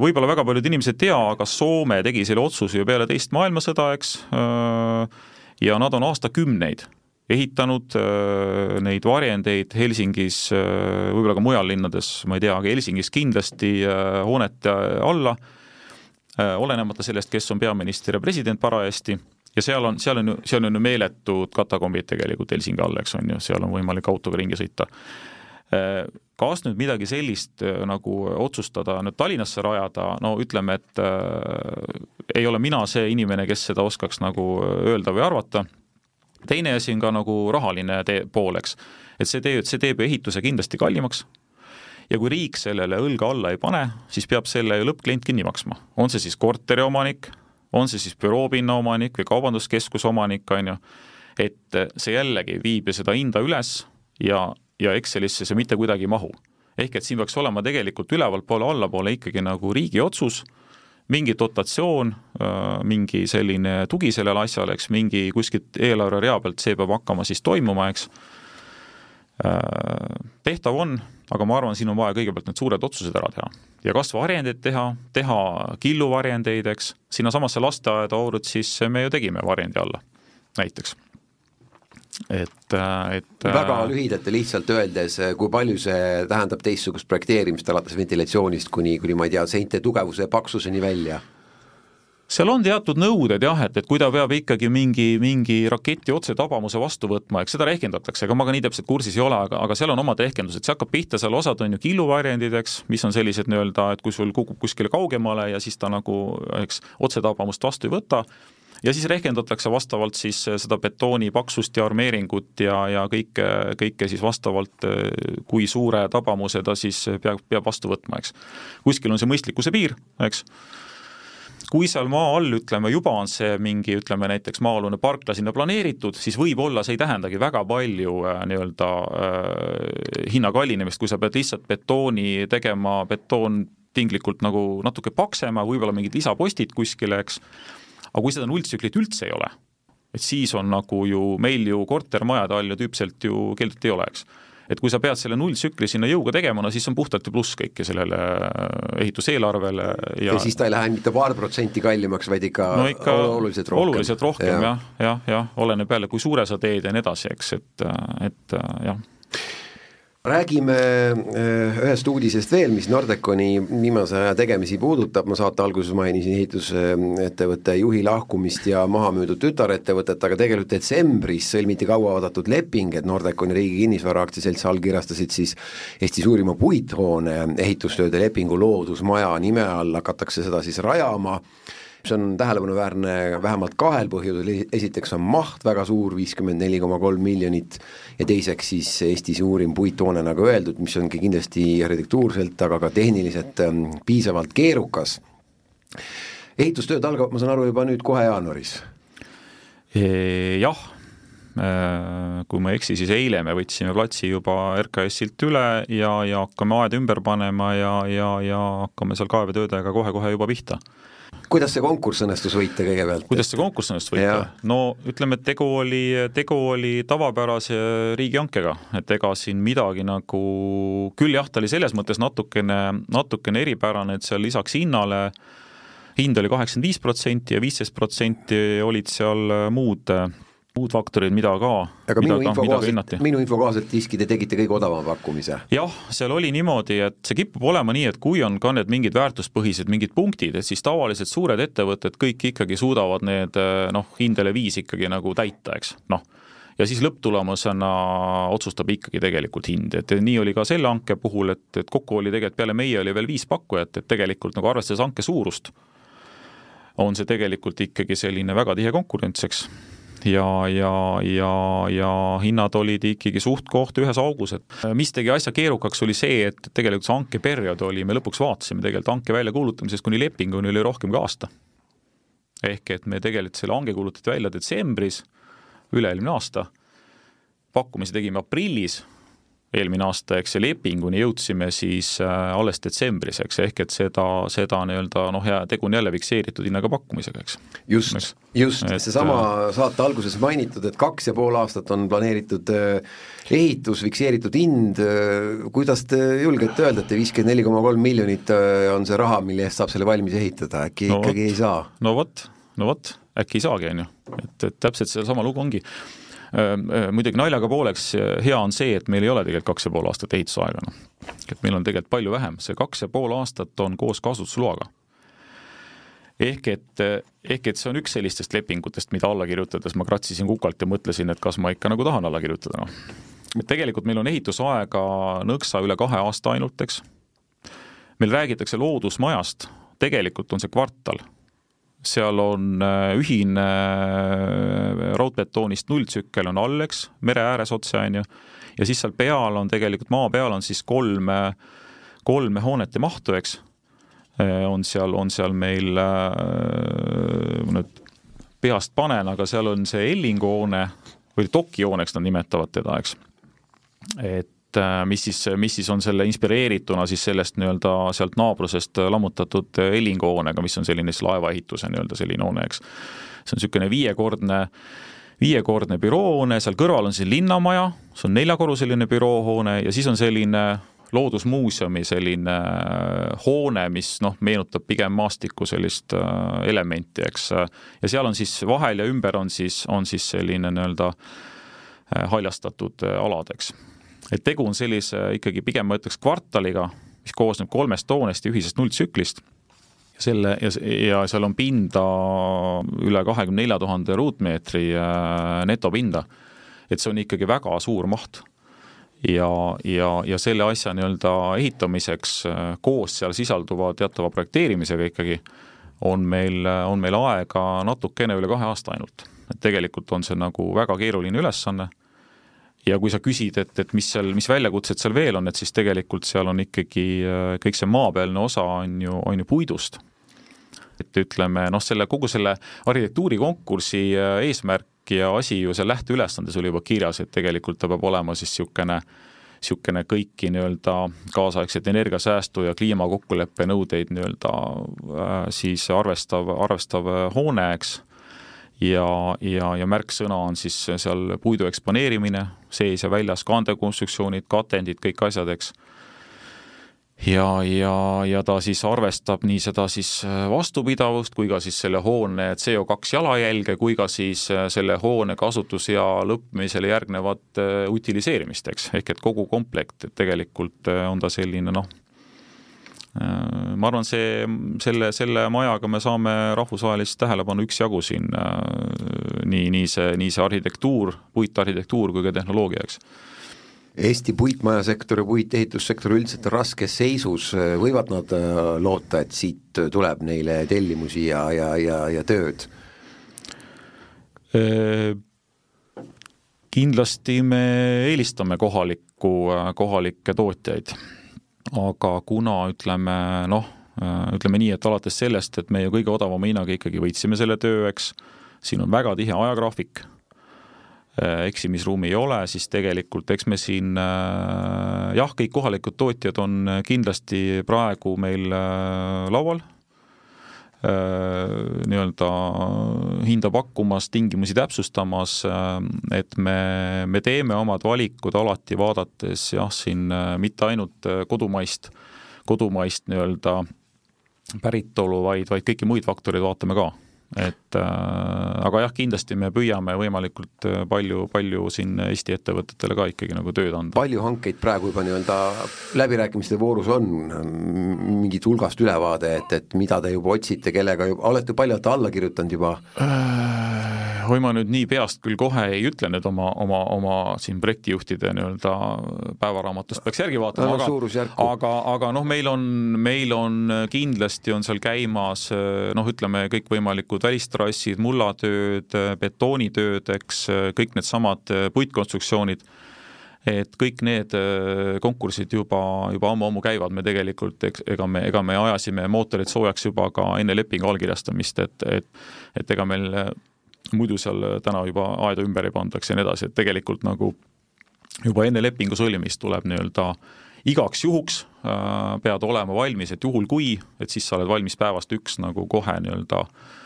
S4: võib-olla väga paljud inimesed ei tea, aga Soome tegi selle otsuse ju peale teist maailmasõda, eks, ja nad on aastakümneid ehitanud neid varjendeid Helsingis, võib-olla ka mujal linnades, ma ei tea, aga Helsingis kindlasti hoonete alla Äh, olenemata sellest, kes on peaminister ja president parajasti, ja seal on, seal on ju, seal on ju meeletud katakombid tegelikult Helsingi all, eks on ju, seal on võimalik autoga ringi sõita. Äh, kas nüüd midagi sellist äh, nagu otsustada nüüd Tallinnasse rajada, no ütleme, et äh, ei ole mina see inimene, kes seda oskaks nagu öelda või arvata, teine asi on ka nagu rahaline tee, pool, eks. et see teeb, see teeb ehituse kindlasti kallimaks ja kui riik sellele õlga alla ei pane, siis peab selle lõppklient kinni maksma. on see siis korteriomanik, on see siis büroopinna omanik või kaubanduskeskuse omanik, on ju, et see jällegi viib ju seda hinda üles ja, ja Excelisse see mitte kuidagi ei mahu. ehk et siin peaks olema tegelikult ülevalpoole, allapoole ikkagi nagu riigi otsus, mingi dotatsioon, mingi selline tugi sellele asjale, eks, mingi kuskilt eelarverea pealt see peab hakkama siis toimuma, eks. tehtav on aga ma arvan, siin on vaja kõigepealt need suured otsused ära teha. Ja kas varjendeid teha, teha killuvarjendeid, eks, sinnasamasse lasteaeda Aurutsis me ju tegime varjendi alla näiteks. Et, et
S3: väga lühidalt ja lihtsalt öeldes, kui palju see tähendab teistsugust projekteerimist, alates ventilatsioonist kuni, kuni ma ei tea, seinte tugevuse ja paksuseni välja?
S4: Seal on teatud nõuded jah, et, et kui ta peab ikkagi mingi, mingi raketi otsetabamuse vastu võtma, eks seda rehkendatakse, ega ma ka nii täpselt kursis ei ole, aga, aga seal on omad rehkendused, see hakkab pihta, seal osad on ju killuvarjendid, eks, mis on sellised nii-öelda, et kui sul kukub kuskile kaugemale ja siis ta nagu, eks, otsetabamust vastu ei võta, ja siis rehkendatakse vastavalt siis seda betooni paksust ja armeeringut ja, ja kõike, kõike siis vastavalt, kui suure tabamuse ta siis peab, peab vastu võtma, eks. kuskil on see mõistlikkuse piir, eks kui seal maa all, ütleme, juba on see mingi, ütleme näiteks maa-alune parkla sinna planeeritud, siis võib-olla see ei tähendagi väga palju äh, nii-öelda äh, hinna kallinemist, kui sa pead lihtsalt betooni tegema, betoon tinglikult nagu natuke paksema, võib-olla mingid lisapostid kuskile, eks, aga kui seda nulltsüklit üldse ei ole, et siis on nagu ju, meil ju kortermajade all ju tüüpselt ju keldrit ei ole, eks et kui sa pead selle nulltsükli sinna jõuga tegema, no siis on puhtalt ju pluss kõike sellele äh, ehituseelarvele
S3: ja ja siis ta ei lähe mitte paar protsenti kallimaks, vaid ikka,
S4: no ikka
S3: oluliselt rohkem.
S4: oluliselt rohkem jah, jah, jah, ja, oleneb jälle, kui suure sa teed ja nii edasi, eks, et, et jah
S3: räägime äh, ühest uudisest veel, mis Nordeconi viimase aja tegemisi puudutab, ma saate alguses mainisin ehitusettevõtte juhi lahkumist ja maha müüdud tütarettevõtet, aga tegelikult detsembris sõlmiti kauaoodatud leping, et Nordeconi Riigi Kinnisvara Aktsiaselts allkirjastasid siis Eesti suurima puithoone ehitustööde lepingu Loodusmaja. Nime all, hakatakse seda siis rajama see on tähelepanuväärne vähemalt kahel põhjusel, esiteks on maht väga suur, viiskümmend neli koma kolm miljonit, ja teiseks siis Eesti suurim puithoone, nagu öeldud, mis ongi kindlasti arhitektuurselt, aga ka tehniliselt ähm, piisavalt keerukas. ehitustööd algavad, ma saan aru, juba nüüd kohe jaanuaris?
S4: Jah, äh, kui ma ei eksi, siis eile me võtsime platsi juba RKS-ilt üle ja, ja hakkame aeda ümber panema ja, ja, ja hakkame seal kaevetöödega kohe-kohe juba pihta
S3: kuidas see konkurss õnnestus võita kõigepealt?
S4: kuidas see konkurss õnnestus võita? no ütleme, et tegu oli, tegu oli tavapärase riigihankega, et ega siin midagi nagu, küll jah, ta oli selles mõttes natukene, natukene eripärane, et seal lisaks hinnale hind oli kaheksakümmend viis protsenti ja viisteist protsenti olid seal muud muud faktorid, mida ka,
S3: aga minu info kohaselt, minu info kohaselt siiski te tegite kõige odavama pakkumise?
S4: jah, seal oli niimoodi, et see kipub olema nii, et kui on ka need mingid väärtuspõhised mingid punktid, et siis tavaliselt suured ettevõtted kõik ikkagi suudavad need noh, hindele viis ikkagi nagu täita, eks, noh. Ja siis lõpptulemusena otsustab ikkagi tegelikult hind, et nii oli ka selle hanke puhul, et, et kokku oli tegelikult peale meie oli veel viis pakkujat, et tegelikult nagu arvestades hanke suurust, on see tegelikult ikkagi selline väga tihe konkurents, eks ja, ja, ja, ja hinnad olid ikkagi suht-koht ühes augus, et äh, mis tegi asja keerukaks, oli see, et tegelikult see hankeperiood oli, me lõpuks vaatasime tegelikult hanke väljakuulutamisest kuni lepinguni oli rohkem kui aasta. ehk et me tegelikult selle hange kuulutati välja detsembris, üle-eelmine aasta, pakkumise tegime aprillis eelmine aasta, eks, lepinguni jõudsime siis äh, alles detsembris, eks, ehk et seda, seda nii-öelda noh, ja tegu on jälle fikseeritud hinnaga pakkumisega, eks.
S3: just, just, seesama äh, saate alguses mainitud, et kaks ja pool aastat on planeeritud äh, ehitus, fikseeritud hind, kuidas te julgete öelda, et viiskümmend neli koma kolm miljonit on see raha, mille eest saab selle valmis ehitada, äkki no ikkagi võt, ei saa?
S4: no vot, no vot, äkki ei saagi, on ju, et, et täpselt sedasama lugu ongi muidugi naljaga pooleks hea on see, et meil ei ole tegelikult kaks ja pool aastat ehitusaega, noh. et meil on tegelikult palju vähem, see kaks ja pool aastat on koos kasutusloaga. ehk et, ehk et see on üks sellistest lepingutest, mida alla kirjutades ma kratsisin kukalt ja mõtlesin, et kas ma ikka nagu tahan alla kirjutada, noh. et tegelikult meil on ehitusaega nõksa üle kahe aasta ainult, eks. meil räägitakse loodusmajast, tegelikult on see kvartal seal on äh, ühine äh, raudbetoonist nulltsükkel on all, eks, mere ääres otse, on ju, ja siis seal peal on tegelikult, maa peal on siis kolm, kolme hoonete mahtu, eks, äh, on seal, on seal meil, ma nüüd peast panen, aga seal on see Ellingu hoone või dokihooneks nad nimetavad teda, eks. et et äh, mis siis, mis siis on selle inspireerituna siis sellest nii-öelda sealt naabrusest lammutatud Ellingu hoonega, mis on selline siis laevaehituse nii-öelda selline hoone, eks. see on niisugune viiekordne, viiekordne büroohoone, seal kõrval on siis linnamaja, see on neljakorruseline büroohoone ja siis on selline loodusmuuseumi selline äh, hoone, mis noh, meenutab pigem maastiku sellist äh, elementi, eks. ja seal on siis vahel ja ümber on siis, on siis selline nii-öelda haljastatud alad, eks. Et tegu on sellise ikkagi pigem ma ütleks kvartaliga, mis koosneb kolmest hoonest ja ühisest nulltsüklist selle ja, ja seal on pinda üle kahekümne nelja tuhande ruutmeetri netopinda. et see on ikkagi väga suur maht ja, ja, ja selle asja nii-öelda ehitamiseks koos seal sisalduva teatava projekteerimisega ikkagi on meil, on meil aega natukene üle kahe aasta ainult. et tegelikult on see nagu väga keeruline ülesanne ja kui sa küsid, et, et mis seal, mis väljakutsed seal veel on, et siis tegelikult seal on ikkagi kõik see maapealne osa on ju, on ju puidust. et ütleme noh, selle kogu selle arhitektuurikonkursi eesmärk eesmärk ja asi ju seal lähteülesandes oli juba kirjas, et tegelikult ta peab olema siis niisugune niisugune kõiki nii-öelda kaasaegseid energiasäästu ja kliimakokkuleppe nõudeid nii-öelda äh, siis arvestav, arvestav hoone, eks, ja, ja, ja märksõna on siis seal puidu eksponeerimine, sees ja väljas kandekonstruktsioonid, katendid, kõik asjad, eks. Ja, ja, ja ta siis arvestab nii seda siis vastupidavust kui ka siis selle hoone CO2 jalajälge, kui ka siis selle hoone kasutusea lõppemisele järgnevat utiliseerimist, eks, ehk et kogu komplekt, et tegelikult on ta selline noh, ma arvan, see, selle, selle majaga me saame rahvusvahelist tähelepanu üksjagu siin, nii, nii see, nii see arhitektuur, puitarhitektuur kui ka tehnoloogia, eks
S3: Eesti puitmajasektor ja puitehitussektor üldiselt raskes seisus, võivad nad äh, loota, et siit tuleb neile tellimusi ja, ja, ja, ja tööd?
S4: Äh, kindlasti me eelistame kohalikku, äh, kohalikke tootjaid, aga kuna ütleme noh, ütleme nii, et alates sellest, et me ju kõige odavama hinnaga ikkagi võitsime selle töö, eks, siin on väga tihe ajagraafik Äh, eksimisruumi ei ole, siis tegelikult eks me siin äh, jah, kõik kohalikud tootjad on kindlasti praegu meil laual, nii-öelda hinda pakkumas, tingimusi täpsustamas, et me, me teeme omad valikud alati vaadates jah, siin mitte ainult kodumaist, kodumaist nii-öelda päritolu, vaid, vaid kõiki muid faktoreid vaatame ka et äh, aga jah, kindlasti me püüame võimalikult äh, palju, palju siin Eesti ettevõtetele ka ikkagi nagu tööd anda.
S3: palju hankeid praegu juba nii-öelda läbirääkimiste voorus on, mingit hulgast ülevaade, et, et mida te juba otsite, kellega juba, olete palju olete alla kirjutanud juba
S4: äh,? oi, ma nüüd nii peast küll kohe ei ütle nüüd oma, oma, oma siin projektijuhtide nii-öelda päevaraamatust peaks järgi vaatama no,, aga, aga, aga noh, meil on, meil on kindlasti on seal käimas noh, ütleme kõikvõimalikud tehtud välistrassid, mullatööd, betoonitööd, eks, kõik needsamad puitkonstruktsioonid, et kõik need äh, konkursid juba, juba ammu-ammu käivad, me tegelikult, eks, ega me, ega me ajasime mootorid soojaks juba ka enne lepingu allkirjastamist, et, et et ega meil äh, muidu seal täna juba aeda ümber ei pandaks ja nii edasi, et tegelikult nagu juba enne lepingu sõlmimist tuleb nii-öelda igaks juhuks äh, pead olema valmis, et juhul kui, et siis sa oled valmis päevast üks nagu kohe nii-öelda äh,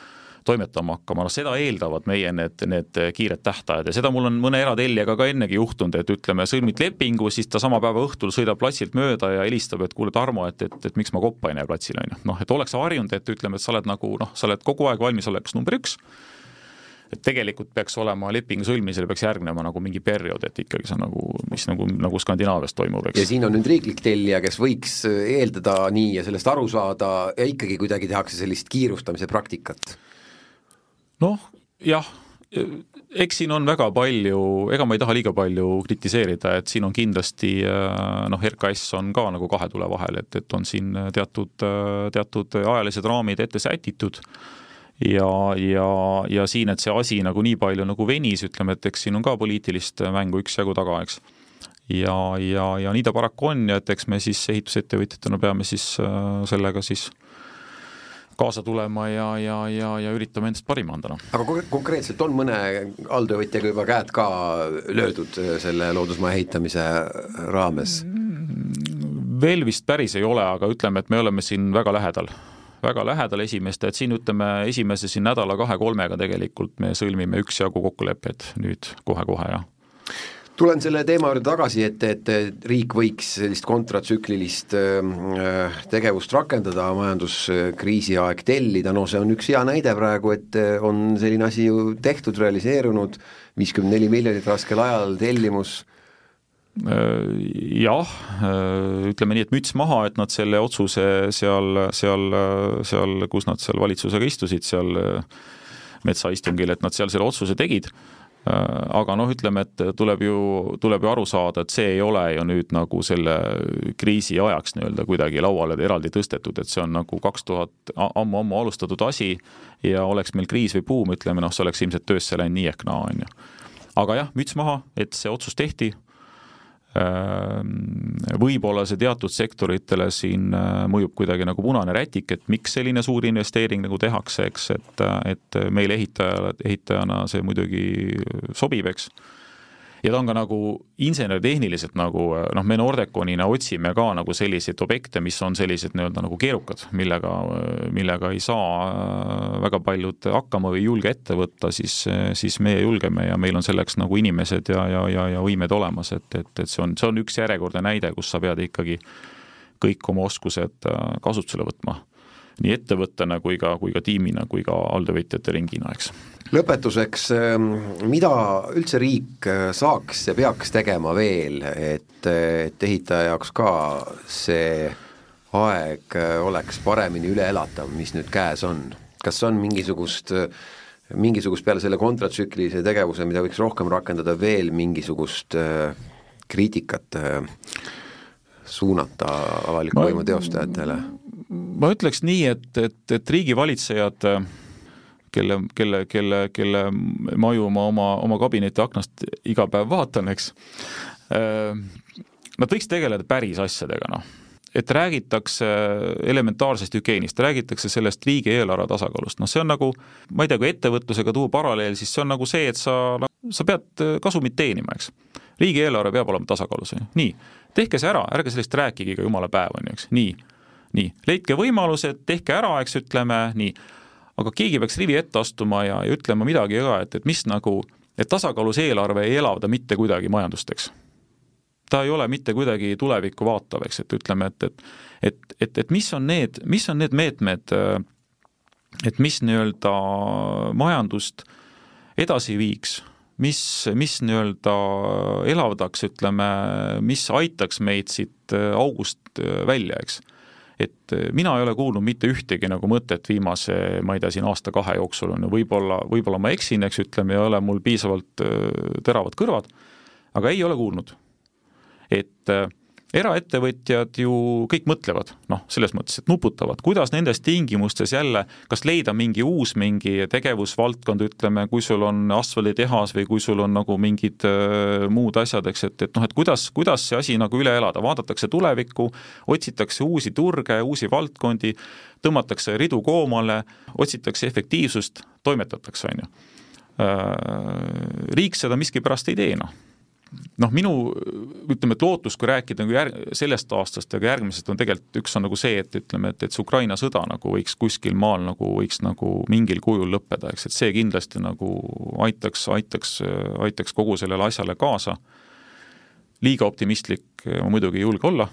S4: toimetama hakkama, noh seda eeldavad meie need, need kiired tähtajad ja seda mul on mõne eratellijaga ka ennegi juhtunud, et ütleme, sõlmid lepingu, siis ta sama päeva õhtul sõidab platsilt mööda ja helistab, et kuule, Tarmo, et, et, et miks ma koppa ei näe platsil, on ju. noh, et oleks harjunud, et ütleme, et sa oled nagu noh, sa oled kogu aeg valmisolekus number üks, et tegelikult peaks olema lepingu sõlmimisele peaks järgnema nagu mingi periood, et ikkagi see nagu, mis nagu, nagu Skandinaavias toimub, eks.
S3: ja siin on nüüd riiklik tellija, kes võiks eeldada nii ja sellest aru saada ja ikkagi kuidagi tehakse sellist kiirustamise praktikat
S4: noh, jah, eks siin on väga palju, ega ma ei taha liiga palju kritiseerida, et siin on kindlasti noh, RKS on ka nagu kahe tule vahel, et, et on siin teatud, teatud ajalised raamid ette sätitud ja, ja, ja siin, et see asi nagu nii palju nagu venis, ütleme, et eks siin on ka poliitilist mängu üksjagu taga, eks. ja, ja, ja nii ta paraku on ja et eks me siis ehitusettevõtjatena peame siis sellega siis äh, kaasa tulema ja, ja, ja, ja üritame endast parima anda, noh.
S3: aga konkreetselt on mõne alltöövõtjaga juba käed ka löödud äh, selle loodusmaja ehitamise raames?
S4: veel vist päris ei ole, aga ütleme, et me oleme siin väga lähedal väga lähedal esimeste, et siin ütleme, esimese siin nädala kahe-kolmega tegelikult me sõlmime üksjagu kokkuleppeid nüüd kohe-kohe, jah
S3: tulen selle teema juurde tagasi, et, et riik võiks sellist kontratsüklilist äh, tegevust rakendada, majanduskriisi aeg tellida, no see on üks hea näide praegu, et on selline asi ju tehtud, realiseerunud, viiskümmend neli miljonit raskel ajal, tellimus.
S4: Äh, jah, äh, ütleme nii, et müts maha, et nad selle otsuse seal, seal, seal, kus nad seal valitsusega istusid, seal metsaistungil, et nad seal selle otsuse tegid. Äh, aga noh, ütleme, et tuleb ju, tuleb ju aru saada, et see ei ole ju nüüd nagu selle kriisi ajaks nii-öelda kuidagi lauale eraldi tõstetud, et see on nagu kaks tuhat ammu-ammu alustatud asi ja oleks meil kriis või buum, ütleme noh, see oleks ilmselt töösse läinud nii ehk naa, on ju. aga jah, müts maha, et see otsus tehti võib-olla see teatud sektoritele siin äh, mõjub kuidagi nagu punane rätik, et miks selline suur investeering nagu tehakse, eks, et, et meil ehitajale, ehitajana see muidugi sobib, eks ja ta on ka nagu insenertehniliselt nagu noh, me Nordeconina otsime ka nagu selliseid objekte, mis on sellised nii-öelda nagu keerukad, millega, millega ei saa äh, väga paljud hakkama või ei julge ette võtta, siis, siis meie julgeme ja meil on selleks nagu inimesed ja, ja, ja, ja võimed olemas, et, et, et see on, see on üks järjekordne näide, kus sa pead ikkagi kõik oma oskused äh, kasutusele võtma nii ettevõttena kui ka, kui ka tiimina, kui ka alltöövõtjate ringina, eks.
S3: lõpetuseks, ähm, mida üldse riik äh, saaks ja peaks tegema veel, et, et ehitaja jaoks ka see aeg äh, oleks paremini üle elatav, mis nüüd käes on? kas on mingisugust mingisugust peale selle kontratsüklilise tegevuse, mida võiks rohkem rakendada, veel mingisugust äh, kriitikat suunata avaliku võimu teostajatele?
S4: Ma ütleks nii, et, et, et riigivalitsejad, kelle, kelle, kelle, kelle maju ma oma, oma kabineti aknast iga päev vaatan, eks, nad võiks tegeleda päris asjadega, noh. Et räägitakse elementaarsest hügieenist, räägitakse sellest riigieelarve tasakaalust, noh see on nagu, ma ei tea, kui ettevõtlusega tuua paralleel, siis see on nagu see, et sa, sa pead kasumit teenima, eks. riigieelarve peab olema tasakaalus, on ju, nii, tehke see ära, ärge sellest rääkige iga jumala päev, on ju, eks, nii nii, leidke võimalused, tehke ära, eks ütleme nii, aga keegi peaks rivi ette astuma ja, ja ütlema midagi ka, et, et mis nagu, et tasakaalus eelarve ei elavda mitte kuidagi majandust, eks. ta ei ole mitte kuidagi tulevikku vaatav, eks, et ütleme, et, et et, et, et mis on need, mis on need meetmed, et mis nii-öelda majandust edasi viiks, mis, mis nii-öelda elavdaks, ütleme, mis aitaks meid siit august välja, eks et eh, mina ei ole kuulnud mitte ühtegi nagu mõtet viimase, ma ei tea, siin aasta-kahe jooksul on ju, võib-olla, võib-olla ma eksin, eks ütleme, ei ole mul piisavalt eh, teravad kõrvad, aga ei ole kuulnud. et äh, eraettevõtjad ju kõik mõtlevad, noh, selles mõttes, et nuputavad, kuidas nendes tingimustes jälle, kas leida mingi uus mingi tegevusvaldkond, ütleme, kui sul on asfalditehas või kui sul on nagu mingid äh, muud asjad, eks, et, et noh, et kuidas, kuidas see asi nagu üle elada, vaadatakse tulevikku, otsitakse uusi turge, uusi valdkondi, tõmmatakse ridu koomale, otsitakse efektiivsust, toimetatakse, on ju. Äh, riik seda miskipärast ei tee, noh noh, minu ütleme, et lootus, kui rääkida nagu järg-, sellest aastast ja ka järgmisest, on tegelikult üks on nagu see, et ütleme, et, et see Ukraina sõda nagu võiks kuskil maal nagu võiks nagu mingil kujul lõppeda, eks, et see kindlasti nagu aitaks, aitaks, aitaks kogu sellele asjale kaasa. liiga optimistlik ma muidugi ei julge olla,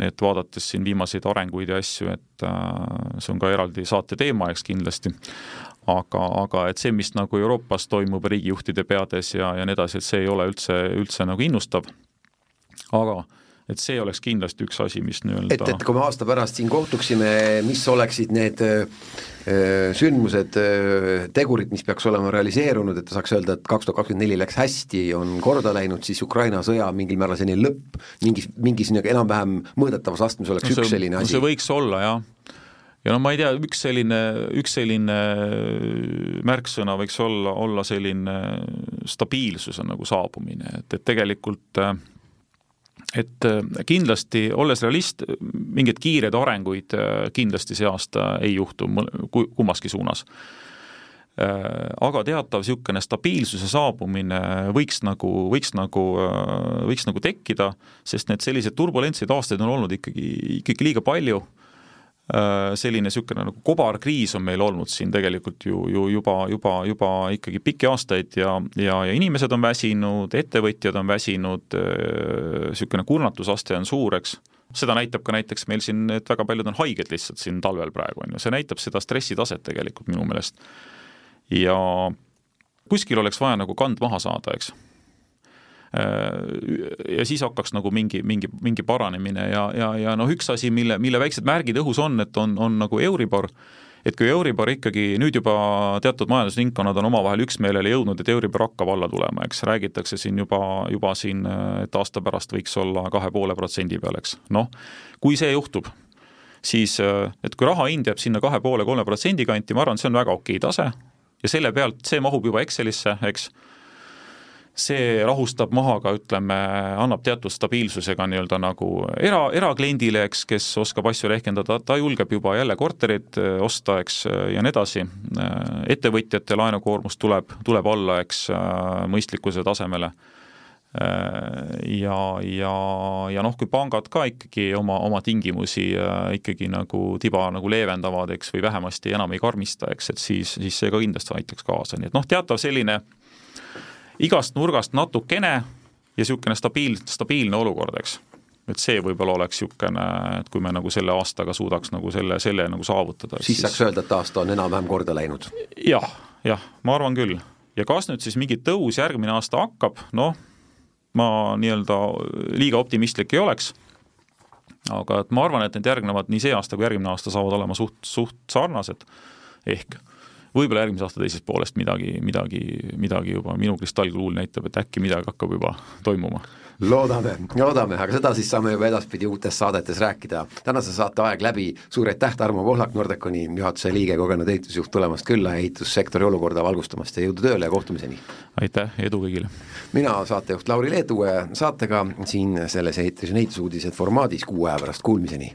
S4: et vaadates siin viimaseid arenguid ja asju, et äh, see on ka eraldi saate teema, eks kindlasti, aga, aga et see, mis nagu Euroopas toimub riigijuhtide peades ja, ja nii edasi, et see ei ole üldse, üldse nagu innustav. aga et see oleks kindlasti üks asi, mis nii-öelda
S3: et, et kui me aasta pärast siin kohtuksime, mis oleksid need öö, sündmused, tegurid, mis peaks olema realiseerunud, et saaks öelda, et kaks tuhat kakskümmend neli läks hästi, on korda läinud, siis Ukraina sõja mingil määral selline lõpp, mingis, mingis enam-vähem mõõdetavas astmes oleks no see, üks selline asi.
S4: see võiks olla, jah ja no ma ei tea, üks selline, üks selline märksõna võiks olla, olla selline stabiilsuse nagu saabumine, et, et tegelikult et kindlasti, olles realist, mingeid kiireid arenguid kindlasti see aasta ei juhtu kummaski suunas. aga teatav niisugune stabiilsuse saabumine võiks nagu, võiks nagu, võiks nagu tekkida, sest need sellised turbulentseid aastaid on olnud ikkagi, ikkagi liiga palju Äh, selline niisugune nagu kobarkriis on meil olnud siin tegelikult ju, ju juba, juba, juba ikkagi pikki aastaid ja, ja, ja inimesed on väsinud, ettevõtjad on väsinud, niisugune kurnatusaste on suur, eks. Seda näitab ka näiteks meil siin, et väga paljud on haiged lihtsalt siin talvel praegu, on ju, see näitab seda stressitaset tegelikult minu meelest. ja kuskil oleks vaja nagu kand maha saada, eks. Äh, ja siis hakkaks nagu mingi, mingi, mingi paranemine ja, ja, ja noh, üks asi, mille, mille väiksed märgid õhus on, et on, on nagu Euribor, et kui Euribor ikkagi nüüd juba teatud majandusringkonnad on omavahel üksmeelele jõudnud, et Euribor hakkab alla tulema, eks räägitakse siin juba, juba siin, et aasta pärast võiks olla kahe poole protsendi peal, eks. noh, kui see juhtub, siis et kui raha hind jääb sinna kahe poole, kolme protsendi kanti, ma arvan, see on väga okei tase. Ja selle pealt, see mahub juba Excelisse, eks see rahustab maha ka ütleme, annab teatud stabiilsusega nii-öelda nagu era, erakliendile, eks, kes oskab asju rehkendada, ta julgeb juba jälle korterit äh, osta, eks, ja nii edasi. Äh, ettevõtjate laenukoormus tuleb, tuleb alla, eks, äh, mõistlikkuse tasemele. ja, ja, ja noh, kui pangad ka ikkagi oma, oma tingimusi ikkagi nagu tiba nagu leevendavad, eks, või vähemasti enam ei karmista, eks, et siis, siis see ka kindlasti aitaks kaasa, nii et noh, teatav selline igast nurgast natukene ja niisugune stabiil, stabiilne olukord, eks. et see võib-olla oleks niisugune, et kui me nagu selle aastaga suudaks nagu selle, selle nagu saavutada.
S3: siis saaks öelda, et aasta on enam-vähem korda läinud ja,?
S4: jah, jah, ma arvan küll. ja kas nüüd siis mingi tõus järgmine aasta hakkab, noh, ma nii-öelda liiga optimistlik ei oleks, aga et ma arvan, et need järgnevad, nii see aasta kui järgmine aasta saavad olema suht, suht sarnased, ehk võib-olla järgmise aasta teisest poolest midagi, midagi, midagi juba minu kristallkuul näitab, et äkki midagi hakkab juba toimuma
S3: loodame, loodame, aga seda siis saame juba edaspidi uutes saadetes rääkida. tänase saate aeg läbi, suur aitäh, Tarmo Pohlak, Nordeconi juhatuse liige, kogenud ehitusjuht tulemast külla ja ehitussektori olukorda valgustamast ja jõudu tööle ja kohtumiseni!
S4: aitäh, edu kõigile!
S3: mina, saatejuht Lauri Leedu, saatega siin selles eetris on ehitusuudised formaadis kuu aja pärast, kuulmiseni!